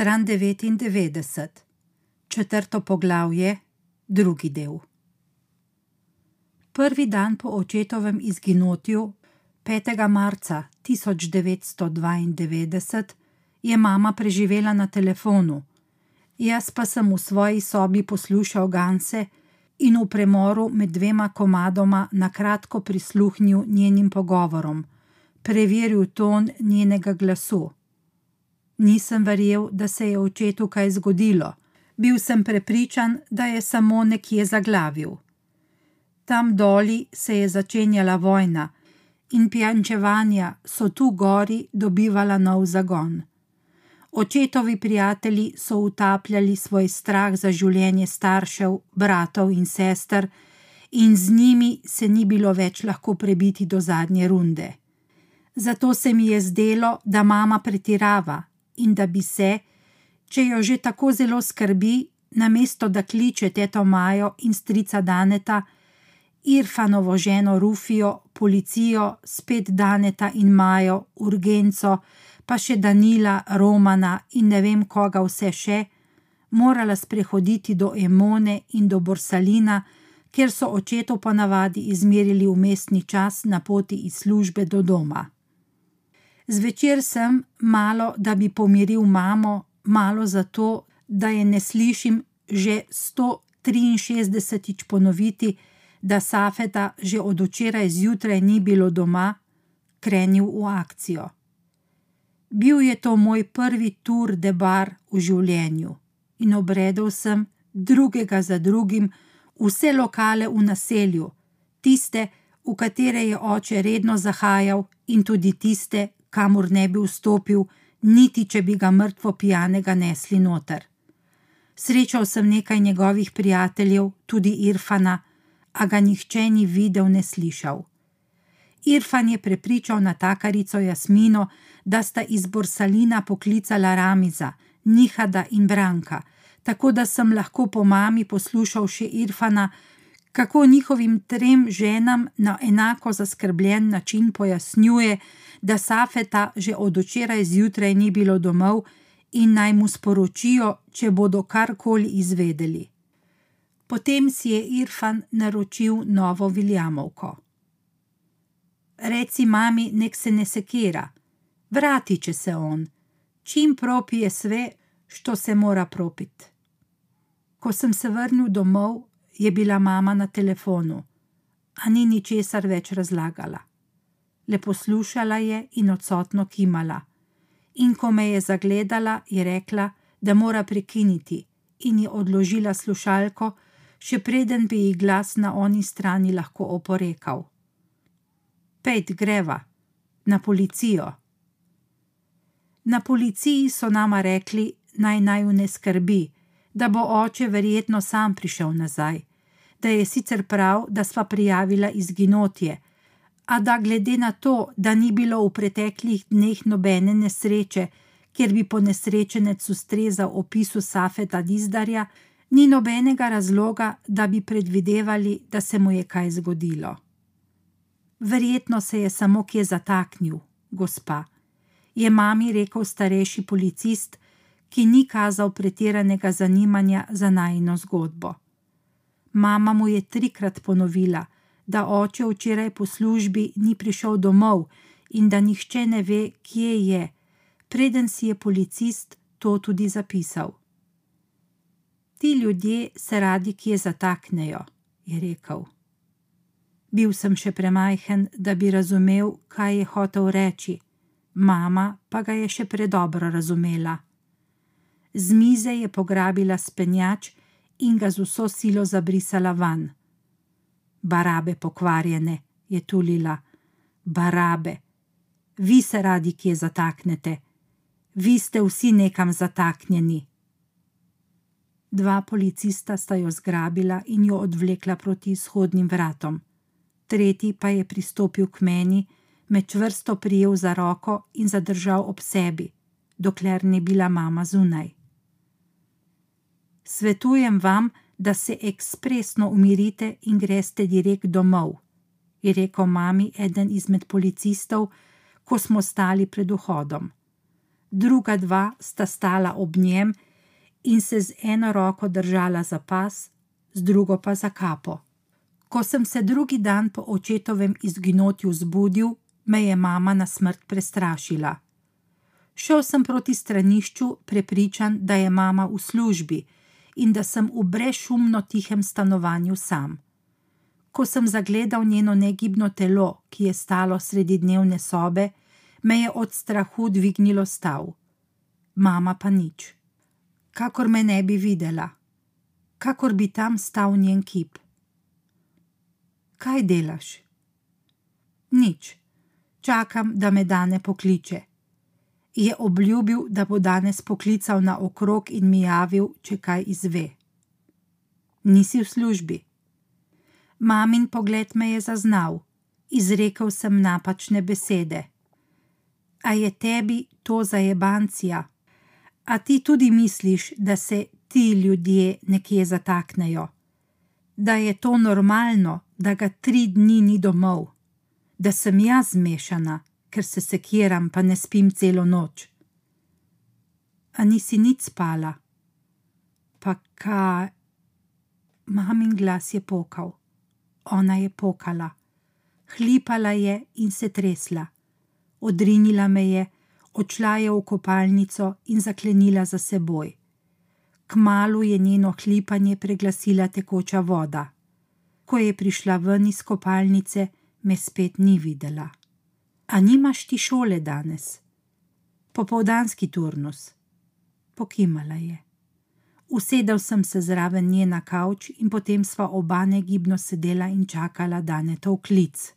Stran 99, četrto poglavje, drugi del. Prvi dan po očetovem izginotju, 5. marca 1992, je mama preživela na telefonu, jaz pa sem v svoji sobi poslušal Ganse in v premoru med dvema komadoma na kratko prisluhnil njenim pogovorom, preveril ton njenega glasu. Nisem verjel, da se je očetu kaj zgodilo, bil sem prepričan, da je samo nekje zaglavil. Tam doli se je začenjala vojna in pijančevanja so tu gori dobivala nov zagon. Očetovi prijatelji so utapljali svoj strah za življenje staršev, bratov in sester, in z njimi se ni bilo več lahko prebiti do zadnje runde. Zato se mi je zdelo, da mama pretirava in da bi se, če jo že tako zelo skrbi, namesto da kliče teto Majo in strica Daneta, Irfanovo ženo Rufijo, policijo, spet Daneta in Majo, urgenco, pa še Danila, Romana in ne vem koga vse še, morala sprehoditi do Emone in do Borsalina, kjer so očetov ponavadi izmerili umestni čas na poti iz službe do doma. Zvečer sem, malo da bi pomiril mamo, malo zato, da je ne slišim že 163 ponoviti, da Safeta že od včeraj zjutraj ni bilo doma, krenil v akcijo. Bil je to moj prvi tur de bar v življenju in obredel sem drugega za drugim vse lokale v naselju, tiste, v katere je oče redno zahajal, in tudi tiste, kamor ne bi vstopil, niti če bi ga mrtvo pijanega nesli noter. Srečal sem nekaj njegovih prijateljev, tudi Irfana, a ga nihče ni videl, ne slišal. Irfan je prepričal natakarico Jasmino, da sta iz Borsalina poklicala Ramiza, Nihada in Branka, tako da sem lahko po mami poslušal še Irfana, kako njihovim trem ženam na enako zaskrbljen način pojasnjuje, da Safeta že od včeraj zjutraj ni bilo domov in naj mu sporočijo, če bodo karkoli izvedeli. Potem si je Irfan naročil novo Viljamovko. Reci mami, nek se ne sekira, vrati će se on, čim propije sve, što se mora propit. Ko sem se vrnil domov, je bila mama na telefonu, a ni ničesar več razlagala. Le poslušala je in odsotno kimala. In ko me je zagledala, je rekla, da mora prekiniti, in je odložila slušalko, še preden bi ji glas na oni strani lahko oporekal. Pejt greva, na policijo. Na policiji so nama rekli, naj naj ne skrbi, da bo oče verjetno sam prišel nazaj, da je sicer prav, da sva prijavila izginotje, a da glede na to, da ni bilo v preteklih dneh nobene nesreče, kjer bi ponesrečenec ustrezal opisu Safeta Dizdarja, ni nobenega razloga, da bi predvidevali, da se mu je kaj zgodilo. Verjetno se je samo kje zataknil, gospa, je mami rekel starejši policist, ki ni kazal pretiranega zanimanja za najno zgodbo. Mama mu je trikrat ponovila, da oče včeraj po službi ni prišel domov in da nihče ne ve, kje je, preden si je policist to tudi zapisal. Ti ljudje se radi kje zataknejo, je rekel. Bil sem še premajhen, da bi razumel, kaj je hotel reči, mama pa ga je še predobro razumela. Z mize je pograbila spenjač in ga z vso silo zabrisala van. Barabe pokvarjene, je tulila, barabe. Vi se radi kje zataknete, vi ste vsi nekam zataknjeni. Dva policista sta jo zgrabila in jo odvlekla proti izhodnim vratom. Tretji pa je pristopil k meni, me čvrsto prijel za roko in zadržal ob sebi, dokler ni bila mama zunaj. Svetujem vam, da se ekspresno umirite in greste direkt domov, je rekel mami eden izmed policistov, ko smo stali pred vhodom. druga dva sta stala ob njem in se z eno roko držala za pas, z drugo pa za kapo. Ko sem se drugi dan po očetovem izginotju zbudil, me je mama na smrt prestrašila. Šel sem proti stranišču, prepričan, da je mama v službi in da sem v brezšumno tihem stanovanju sam. Ko sem zagledal njeno negibno telo, ki je stalo sredi dnevne sobe, me je od strahu dvignilo stav. Mama pa nič. Kakor me ne bi videla, kakor bi tam stal njen kip. Kaj delaš? Nič, čakam, da me dane pokliče. Je obljubil, da bo danes poklical na okrog in mi javil, če kaj izve. Nisi v službi. Mamin pogled me je zaznal, izrekel sem napačne besede. A je tebi to zajebancija? A ti tudi misliš, da se ti ljudje nekje zataknejo? Da je to normalno, da ga tri dni ni domov? Da sem jaz zmešana, ker se sekiram, pa ne spim celo noč? A nisi nič spala? Pa kaj? Mamin glas je pokal. Ona je pokala. Hlipala je in se tresla odrinila me je, odšla je v kopalnico in zaklenila za seboj. Kmalu je njeno hlipanje preglasila tekoča voda. Ko je prišla ven iz kopalnice, me spet ni videla. A nimaš ti šole danes? Popovdanski turnus. Pokimala je. Usedel sem se zraven nje na kavč in potem sva oba negibno sedela in čakala, da ne to klic.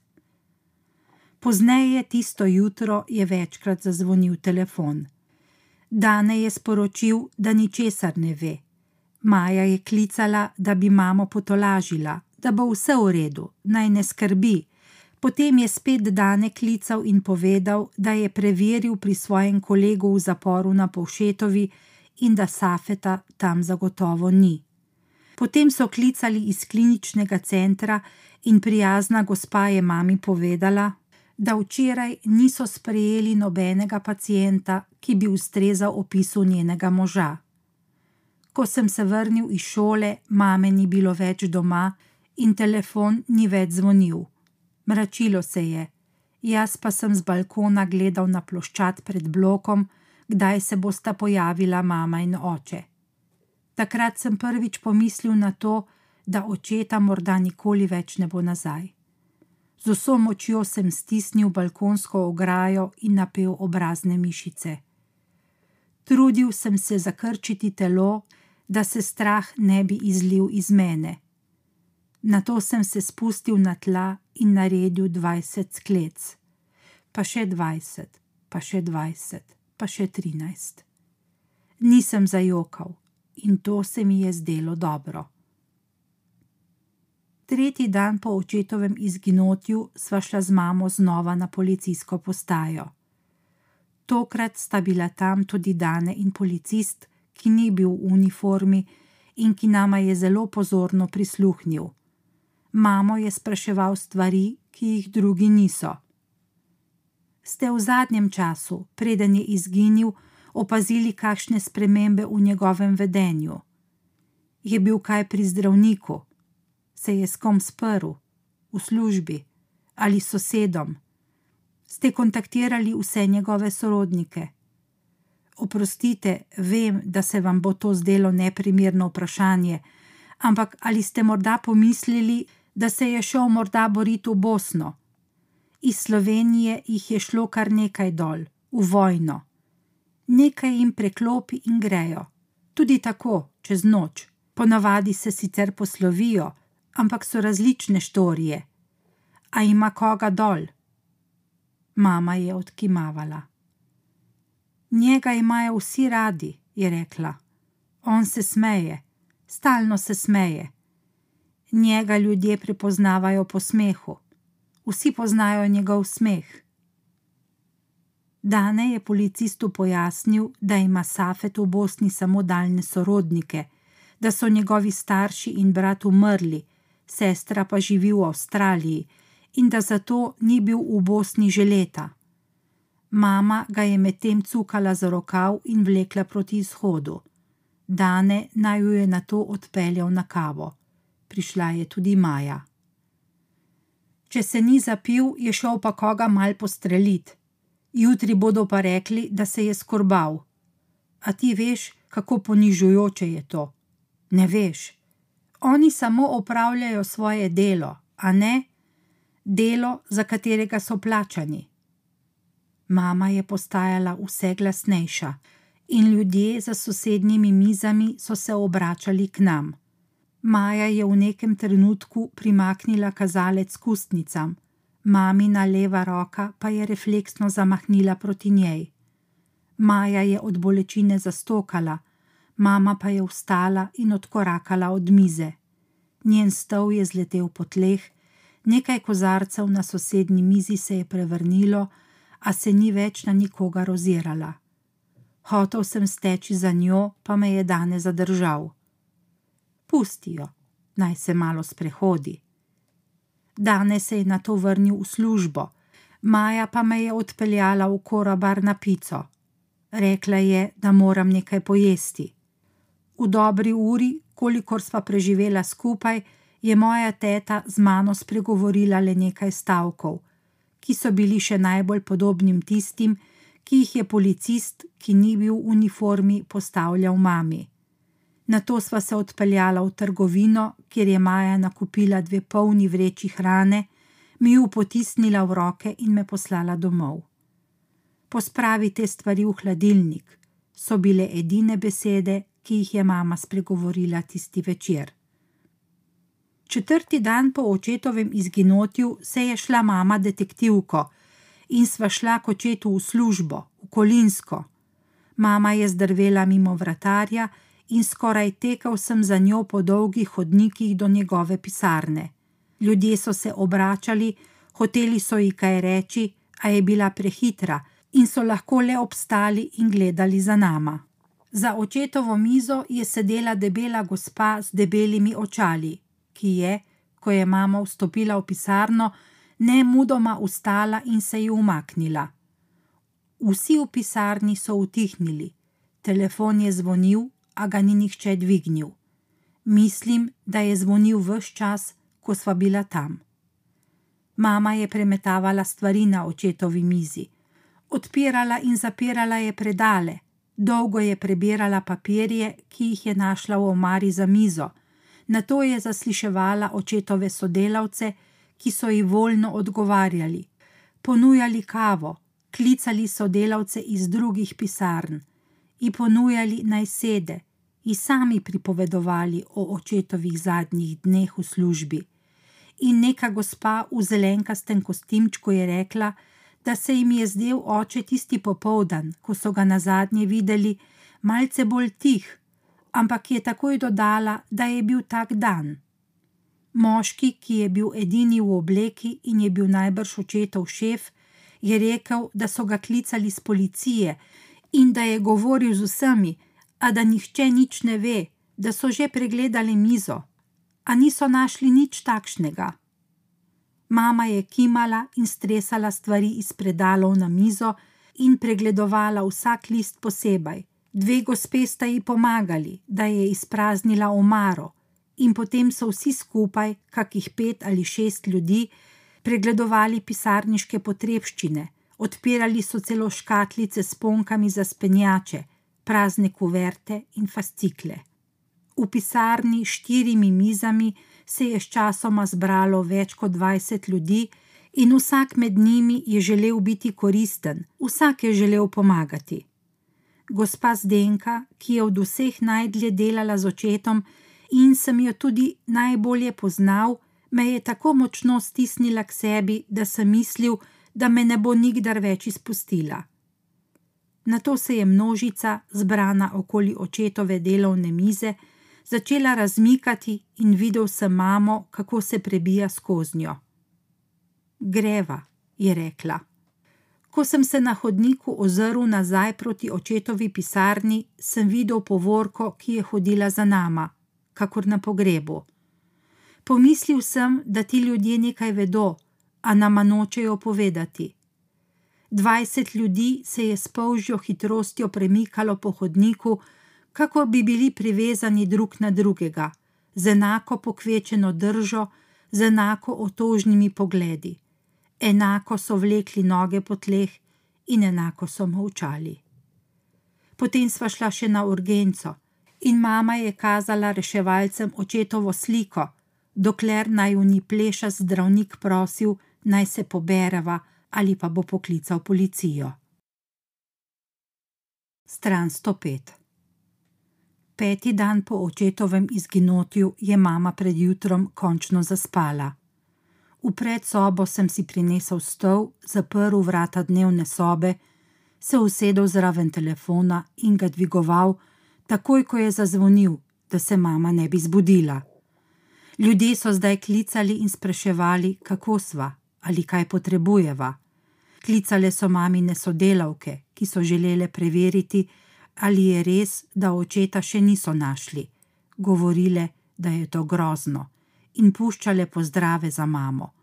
Pozneje tisto jutro je večkrat zazvonil telefon. Dane je sporočil, da ničesar ne ve. Maja je klicala, da bi mamo potolažila, da bo vse v redu, naj ne skrbi. Potem je spet Dane klical in povedal, da je preveril pri svojem kolegu v zaporu na Povšetovi in da Safeta tam zagotovo ni. Potem so klicali iz kliničnega centra in prijazna gospa je mami povedala, da včeraj niso sprejeli nobenega pacijenta, ki bi ustrezal opisu njenega moža. Ko sem se vrnil iz šole, mame ni bilo več doma in telefon ni več zvonil. Mračilo se je, jaz pa sem z balkona gledal na ploščad pred blokom, kdaj se bosta pojavila mama in oče. Takrat sem prvič pomislil na to, da očeta morda nikoli več ne bo nazaj. Z vso močjo sem stisnil balkonsko ograjo in napel obrazne mišice. Trudil sem se zakrčiti telo, da se strah ne bi izlil iz mene. Na to sem se spustil na tla in naredil dvajset sklec, pa še dvajset, pa še dvajset, pa še trinajst. Nisem zajokal in to se mi je zdelo dobro. Tretji dan po očetovem izginotju sva šla z mamo znova na policijsko postajo. Tokrat sta bila tam tudi Dane in policist, ki ni bil v uniformi in ki nama je zelo pozorno prisluhnil. Mamo je spraševal stvari, ki jih drugi niso. Ste v zadnjem času, preden je izginil, opazili kakšne spremembe v njegovem vedenju? Je bil kaj pri zdravniku? se je s kom sprl, v službi ali sosedom. Ste kontaktirali vse njegove sorodnike? Oprostite, vem, da se vam bo to zdelo neprimerno vprašanje, ampak ali ste morda pomislili, da se je šel morda boriti v Bosno? Iz Slovenije jih je šlo kar nekaj dol, v vojno. Nekaj jim preklopi in grejo, tudi tako, čez noč. Ponavadi se sicer poslovijo, ampak so različne štorije. A ima koga dol? Mama je odkimavala. Njega imajo vsi radi, je rekla. On se smeje, stalno se smeje. Njega ljudje prepoznavajo po smehu, vsi poznajo njegov smeh. Dane je policistu pojasnil, da ima Safet v Bosni samo daljne sorodnike, da so njegovi starši in brat umrli, sestra pa živi v Avstraliji in da zato ni bil v Bosni že leta. Mama ga je medtem cukala za rokav in vlekla proti izhodu. Dane naj jo je na to odpeljal na kavo. Prišla je tudi Maja. Če se ni zapil, je šel pa koga mal postreliti. Jutri bodo pa rekli, da se je skorbal. A ti veš, kako ponižujoče je to? Ne veš. Oni samo opravljajo svoje delo, a ne delo, za katerega so plačani. Mama je postajala vse glasnejša in ljudje za sosednjimi mizami so se obračali k nam. Maja je v nekem trenutku primaknila kazalec k ustnicam, mamina leva roka pa je refleksno zamahnila proti njej. Maja je od bolečine zastokala, mama pa je vstala in odkorakala od mize. Njen stol je zletel po tleh, nekaj kozarcev na sosednji mizi se je prevrnilo, a se ni več na nikogar ozirala. Hotel sem steči za njo, pa me je danes zadržal. Pusti jo, naj se malo sprehodi. Danes se je na to vrnil v službo, Maja pa me je odpeljala v korabar na pico. Rekla je, da moram nekaj pojesti. V dobri uri, kolikor sva preživela skupaj, je moja teta z mano spregovorila le nekaj stavkov, ki so bili še najbolj podobnim tistim, ki jih je policist, ki ni bil v uniformi, postavljal mami. Na to sva se odpeljala v trgovino, kjer je Maja nakupila dve polni vreči hrane, mi ju potisnila v roke in me poslala domov. Pospravi te stvari v hladilnik, so bile edine besede, ki jih je mama spregovorila tisti večer. Četrti dan po očetovem izginotju se je šla mama detektivko in sva šla k očetu v službo, v Kolinsko. Mama je zdrvela mimo vratarja in skoraj tekal sem za njo po dolgih hodnikih do njegove pisarne. Ljudje so se obračali, hoteli so ji kaj reči, a je bila prehitra in so lahko le obstali in gledali za nama. Za očetovo mizo je sedela debela gospa z debelimi očali, ki je, ko je mama vstopila v pisarno, ne mudoma ustala in se ji umaknila. Vsi v pisarni so utihnili, telefon je zvonil, a ga ni nihče dvignil. Mislim, da je zvonil vse čas, ko sva bila tam. Mama je premetavala stvari na očetovi mizi, odpirala in zapirala je predale, dolgo je prebirala papirje, ki jih je našla v omari za mizo, na to je zasliševala očetove sodelavce, ki so ji voljno odgovarjali, ponujali kavo, klicali sodelavce iz drugih pisarn, ji ponujali naj sede, ji sami pripovedovali o očetovih zadnjih dneh v službi. In neka gospa v zelenkastem kostimčku je rekla, da se jim je zdel oče tisti popoldan, ko so ga na zadnje videli, malce bolj tih, ampak je takoj dodala, da je bil tak dan. Moški, ki je bil edini v obleki in je bil najbrž očetov šef, je rekel, da so ga klicali z policije in da je govoril z vsemi, a da nihče nič ne ve, da so že pregledali mizo, a niso našli nič takšnega. Mama je kimala in stresala stvari iz predalov na mizo in pregledovala vsak list posebej. Dve gospe sta ji pomagali, da je izpraznila omaro, in potem so vsi skupaj, kakih pet ali šest ljudi, pregledovali pisarniške potrebščine, odpirali so celo škatlice s ponkami za spenjače, prazne kuverte in fascikle. V pisarni s štirimi mizami se je sčasoma zbralo več kot dvajset ljudi, in vsak med njimi je želel biti koristen, vsak je želel pomagati. Gospa Zdenka, ki je od vseh najdlje delala z očetom in sem jo tudi najbolje poznal, me je tako močno stisnila k sebi, da sem mislil, da me ne bo nikdar več izpustila. Na to se je množica, zbrana okoli očetove delovne mize, začela razmikati in videl sem mamo, kako se prebija skozi njo. Greva, je rekla. Ko sem se na hodniku ozrl nazaj proti očetovi pisarni, sem videl povorko, ki je hodila za nama, kakor na pogrebu. Pomislil sem, da ti ljudje nekaj vedo, a nama nočejo povedati. Dvajset ljudi se je s polžjo hitrostjo premikalo po hodniku, kako bi bili privezani drug na drugega, z enako pokvečeno držo, z enako otožnimi pogledi. Enako so vlekli noge po tleh in enako so molčali. Potem sva šla še na urgenco in mama je kazala reševalcem očetovo sliko, dokler naj v ni pleša zdravnik prosil, naj se pobereva ali pa bo poklical policijo. Stran 105 Peti dan po očetovem izginotju je mama pred jutrom končno zaspala. V predsobo sem si prinesel stol, zaprl vrata dnevne sobe, se usedel zraven telefona in ga dvigoval, takoj ko je zazvonil, da se mama ne bi zbudila. Ljudje so zdaj klicali in spraševali, kako sva ali kaj potrebujeva. Klicale so mamine sodelavke, ki so želele preveriti, ali je res, da očeta še niso našli. Govorile, da je to grozno, in puščale pozdrave za mamo.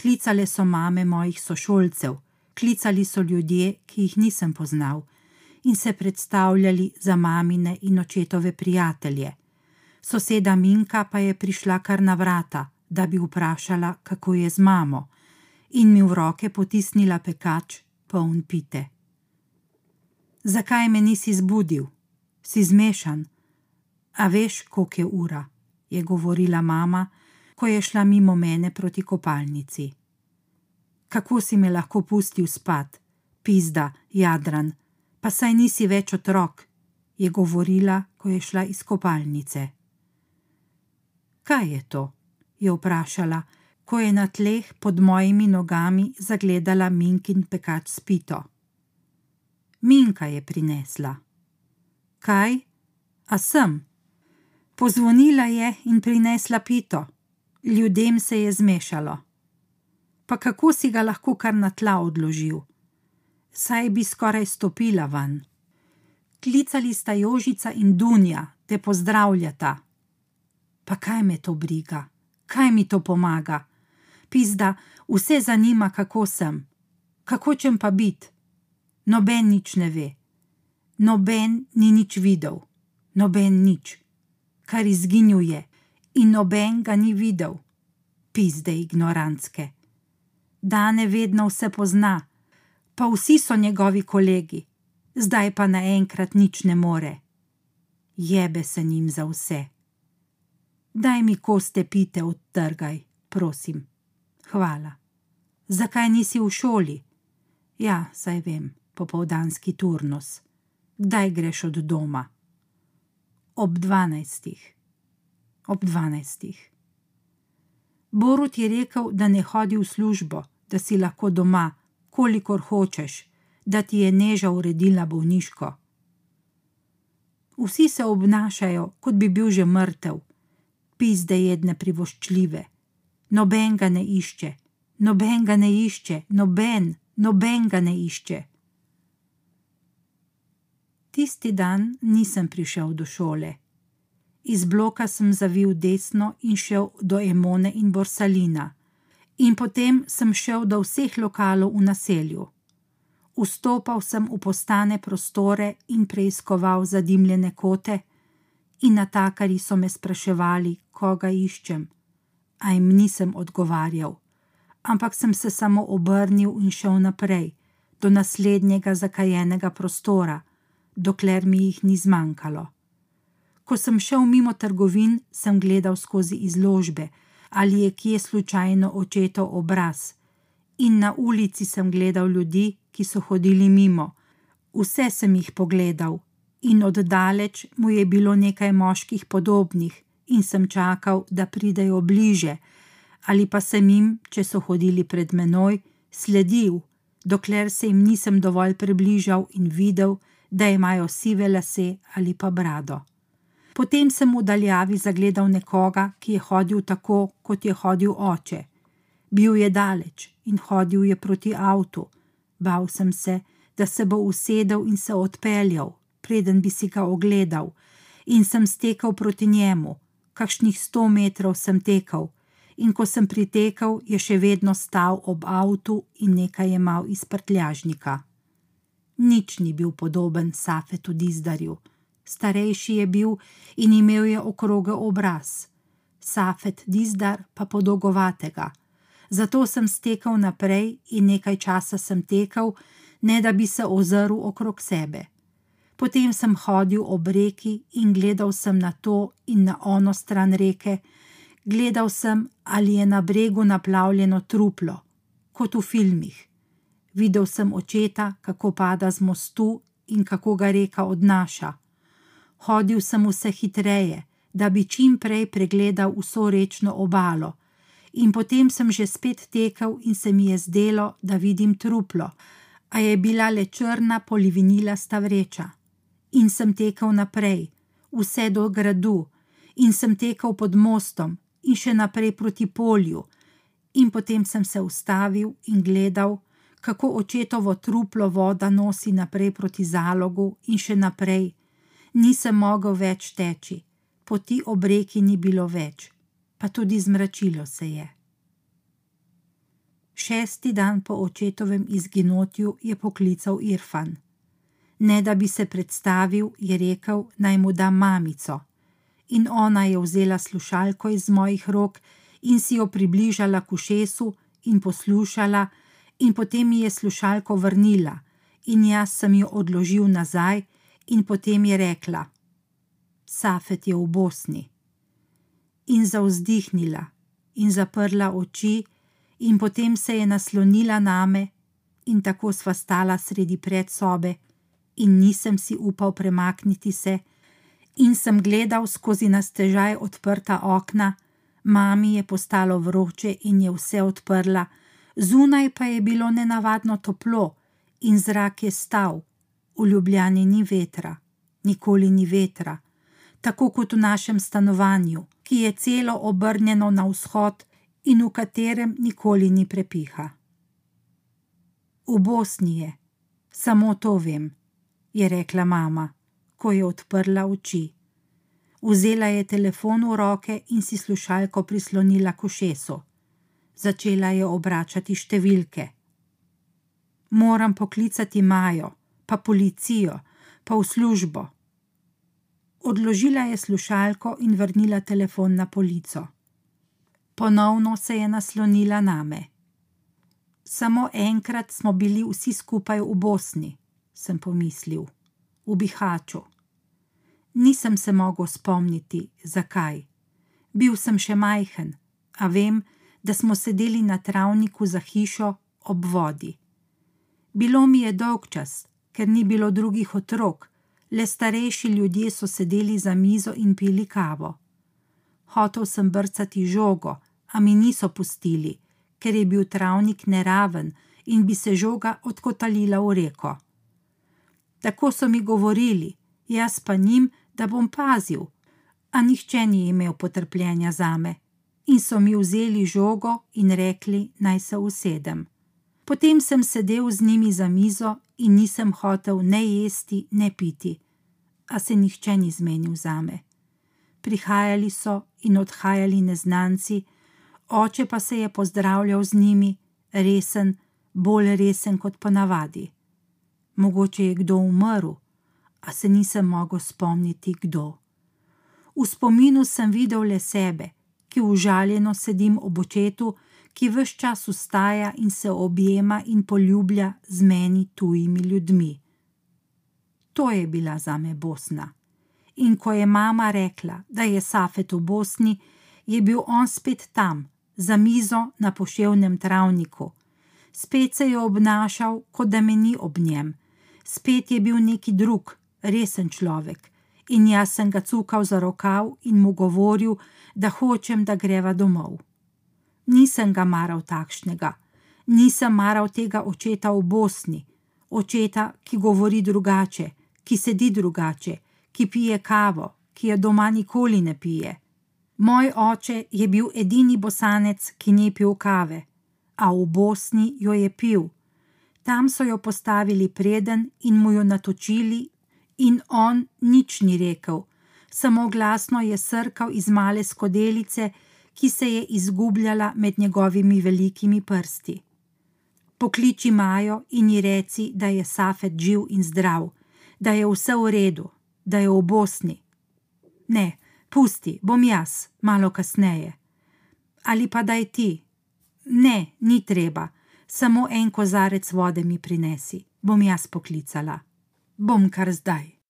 Klicale so mame mojih sošolcev, klicali so ljudje, ki jih nisem poznal, in se predstavljali za mamine in očetove prijatelje. Soseda Minka pa je prišla kar na vrata, da bi vprašala, kako je z mamo, in mi v roke potisnila pekač, poln pite. Zakaj me nisi zbudil? Si zmešan. A veš, koliko je ura? je govorila mama, ko je šla mimo mene proti kopalnici. Kako si me lahko pustil spat, pizda, jadran, pa saj nisi več otrok, je govorila, ko je šla iz kopalnice. Kaj je to? je vprašala, ko je na tleh pod mojimi nogami zagledala Minkin pekač spito. Minka je prinesla. Kaj? A sem? Pozvonila je in prinesla pito. Ljudem se je zmešalo. Pa kako si ga lahko kar na tla odložil? Saj bi skoraj stopila ven. Klicali sta Jožica in Dunja, te pozdravljata. Pa kaj me to briga, kaj mi to pomaga? Pizda, vse zanima, kako sem. Kako čem pa biti? Noben nič ne ve, noben ni nič videl, noben nič, kar izginjuje, in noben ga ni videl, pizde ignorantske. Dane vedno vse pozna, pa vsi so njegovi kolegi, zdaj pa naenkrat nič ne more. Jebe se njim za vse. Daj mi koste pite odtrgaj, prosim. Hvala. Zakaj nisi v šoli? Ja, saj vem popoldanski turnus. Kdaj greš od doma? Ob dvanajstih. Ob dvanajstih. Borut je rekel, da ne hodi v službo, da si lahko doma, kolikor hočeš, da ti je neža uredila bolniško. Vsi se obnašajo, kot bi bil že mrtev, pizde jedne privoščljive. Noben ga ne išče, noben ga ne išče, noben, noben ga ne išče. Tisti dan nisem prišel do šole. Iz bloka sem zavil desno in šel do Emone in Borsalina, in potem sem šel do vseh lokalov v naselju. Vstopal sem v postane prostore in preiskoval zadimljene kote, in natakari so me spraševali, koga iščem, a jim nisem odgovarjal, ampak sem se samo obrnil in šel naprej, do naslednjega zakajenega prostora dokler mi jih ni zmanjkalo. Ko sem šel mimo trgovin, sem gledal skozi izložbe, ali je kje slučajno očetov obraz, in na ulici sem gledal ljudi, ki so hodili mimo. Vse sem jih pogledal, in oddaleč mu je bilo nekaj moških podobnih, in sem čakal, da pridejo bliže, ali pa sem jim, če so hodili pred menoj, sledil, dokler se jim nisem dovolj približal in videl, da imajo sive lase ali pa brado. Potem sem v daljavi zagledal nekoga, ki je hodil tako, kot je hodil oče. Bil je daleč in hodil je proti avtu. Bal sem se, da se bo usedel in se odpeljal, preden bi si ga ogledal, in sem stekel proti njemu. Kakšnih sto metrov sem tekel, in ko sem pritekel, je še vedno stal ob avtu in nekaj jemal iz prtljažnika. Nič ni bil podoben Safetu Dizdarju. Starejši je bil in imel je okroge obraz. Safet Dizdar pa podolgovatega. Zato sem stekel naprej in nekaj časa sem tekel, ne da bi se ozrl okrog sebe. Potem sem hodil ob reki in gledal sem na to in na ono stran reke, gledal sem, ali je na bregu naplavljeno truplo, kot v filmih. Videl sem očeta, kako pada z mostu in kako ga reka odnaša. Hodil sem vse hitreje, da bi čim prej pregledal vso rečno obalo, in potem sem že spet tekel in se mi je zdelo, da vidim truplo, a je bila le črna polivinila stavreča. In sem tekel naprej, vse do gradu, in sem tekel pod mostom, in še naprej proti polju, in potem sem se ustavil in gledal, kako očetovo truplo voda nosi naprej proti zalogu in še naprej. Nisem mogel več teči, poti ob reki ni bilo več, pa tudi zmračilo se je. Šesti dan po očetovem izginotju je poklical Irfan. Ne da bi se predstavil, je rekel, naj mu da mamico in ona je vzela slušalko iz mojih rok in si jo približala k ušesu in poslušala, in potem mi je slušalko vrnila, in jaz sem jo odložil nazaj, in potem je rekla: Safet je v Bosni. In zauzdihnila, in zaprla oči, in potem se je naslonila name, in tako sva stala sredi predsobe, in nisem si upal premakniti se. In sem gledal skozi nastežaj odprta okna, mami je postalo vroče in je vse odprla, zunaj pa je bilo nenavadno toplo in zrak je stal, v ljubljeni ni vetra, nikoli ni vetra, tako kot v našem stanovanju, ki je celo obrnjeno na vzhod in v katerem nikoli ni prepiha. V Bosni je, samo to vem, je rekla mama ko je odprla oči. Vzela je telefon v roke in si slušalko prislonila k ušesu. Začela je obračati številke. Moram poklicati Majo, pa policijo, pa v službo. Odložila je slušalko in vrnila telefon na polico. Ponovno se je naslonila name. Samo enkrat smo bili vsi skupaj v Bosni, sem pomislil, v Bihaču. Nisem se mogel spomniti, zakaj. Bil sem še majhen, a vem, da smo sedeli na travniku za hišo ob vodi. Bilo mi je dolg čas, ker ni bilo drugih otrok, le starejši ljudje so sedeli za mizo in pili kavo. Hotel sem brcati žogo, a mi niso pustili, ker je bil travnik neraven in bi se žoga odkotalila v reko. Tako so mi govorili, jaz pa njim, da bom pazil, a nihče ni imel potrpljenja za me, in so mi vzeli žogo in rekli, naj se usedem. Potem sem sedel z njimi za mizo in nisem hotel ne jesti, ne piti, a se nihče ni zmenil za me. Prihajali so in odhajali neznanci, oče pa se je pozdravljal z njimi, resen, bolj resen kot ponavadi. Mogoče je kdo umrl, a se nisem mogel spomniti, kdo. V spominu sem videl le sebe, ki užaljeno sedim ob očetu, ki vse čas ustaja in se objema in poljublja z meni tujimi ljudmi. To je bila za me Bosna. In ko je mama rekla, da je Safet v Bosni, je bil on spet tam, za mizo na poševnem travniku. Spet se je obnašal, kot da me ni ob njem, spet je bil neki drug, resen človek, in jaz sem ga cukal za rokav in mu govoril, da hočem, da greva domov. Nisem ga maral takšnega, nisem maral tega očeta v Bosni, očeta, ki govori drugače, ki sedi drugače, ki pije kavo, ki je doma nikoli ne pije. Moj oče je bil edini bosanec, ki ni pil kave, a v Bosni jo je pil. Tam so jo postavili preden in mu jo natočili in on nič ni rekel, samo glasno je srkal iz male skodelice, ki se je izgubljala med njegovimi velikimi prsti. Pokliči Majo in ji reci, da je Safet živ in zdrav, da je vse v redu, da je v Bosni. Ne, pusti, bom jaz, malo kasneje. Ali pa daj ti. Ne, ni treba, samo en kozarec vode mi prinesi, bom jaz poklicala. Bom kar zdaj.